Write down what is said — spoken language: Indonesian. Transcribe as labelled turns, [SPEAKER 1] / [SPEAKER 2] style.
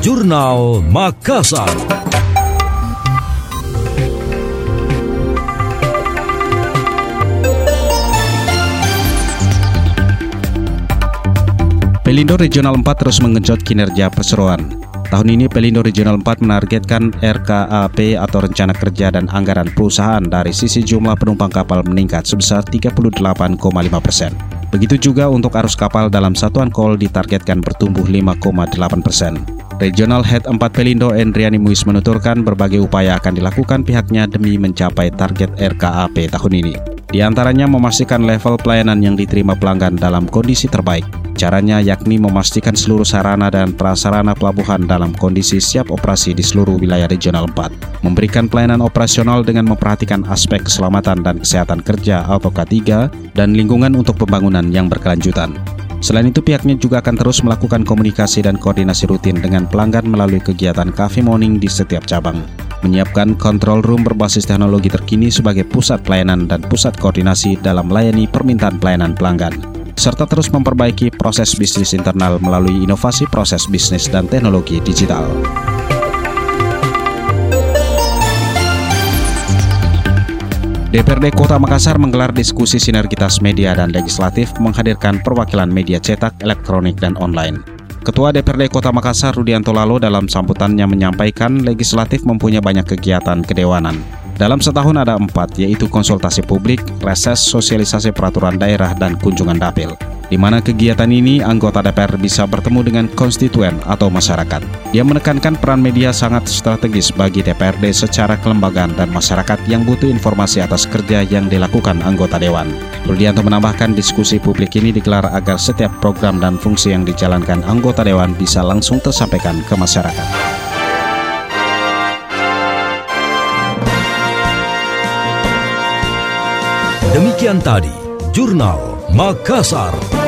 [SPEAKER 1] Jurnal Makassar.
[SPEAKER 2] Pelindo Regional 4 terus mengenjot kinerja perseroan. Tahun ini Pelindo Regional 4 menargetkan RKAP atau Rencana Kerja dan Anggaran Perusahaan dari sisi jumlah penumpang kapal meningkat sebesar 38,5 persen. Begitu juga untuk arus kapal dalam satuan kol ditargetkan bertumbuh 5,8 persen. Regional Head 4 Pelindo Endriani Muis menuturkan berbagai upaya akan dilakukan pihaknya demi mencapai target RKAP tahun ini. Di antaranya memastikan level pelayanan yang diterima pelanggan dalam kondisi terbaik, Caranya yakni memastikan seluruh sarana dan prasarana pelabuhan dalam kondisi siap operasi di seluruh wilayah regional 4. Memberikan pelayanan operasional dengan memperhatikan aspek keselamatan dan kesehatan kerja atau K3 dan lingkungan untuk pembangunan yang berkelanjutan. Selain itu pihaknya juga akan terus melakukan komunikasi dan koordinasi rutin dengan pelanggan melalui kegiatan cafe morning di setiap cabang. Menyiapkan control room berbasis teknologi terkini sebagai pusat pelayanan dan pusat koordinasi dalam melayani permintaan pelayanan pelanggan serta terus memperbaiki proses bisnis internal melalui inovasi proses bisnis dan teknologi digital. DPRD Kota Makassar menggelar diskusi sinergitas media dan legislatif menghadirkan perwakilan media cetak, elektronik, dan online. Ketua DPRD Kota Makassar Rudianto Lalo dalam sambutannya menyampaikan legislatif mempunyai banyak kegiatan kedewanan, dalam setahun ada empat, yaitu konsultasi publik, reses, sosialisasi peraturan daerah, dan kunjungan dapil. Di mana kegiatan ini anggota DPR bisa bertemu dengan konstituen atau masyarakat. Dia menekankan peran media sangat strategis bagi DPRD secara kelembagaan dan masyarakat yang butuh informasi atas kerja yang dilakukan anggota Dewan. Rudianto menambahkan diskusi publik ini digelar agar setiap program dan fungsi yang dijalankan anggota Dewan bisa langsung tersampaikan ke masyarakat.
[SPEAKER 1] Demikian tadi, Jurnal Makassar.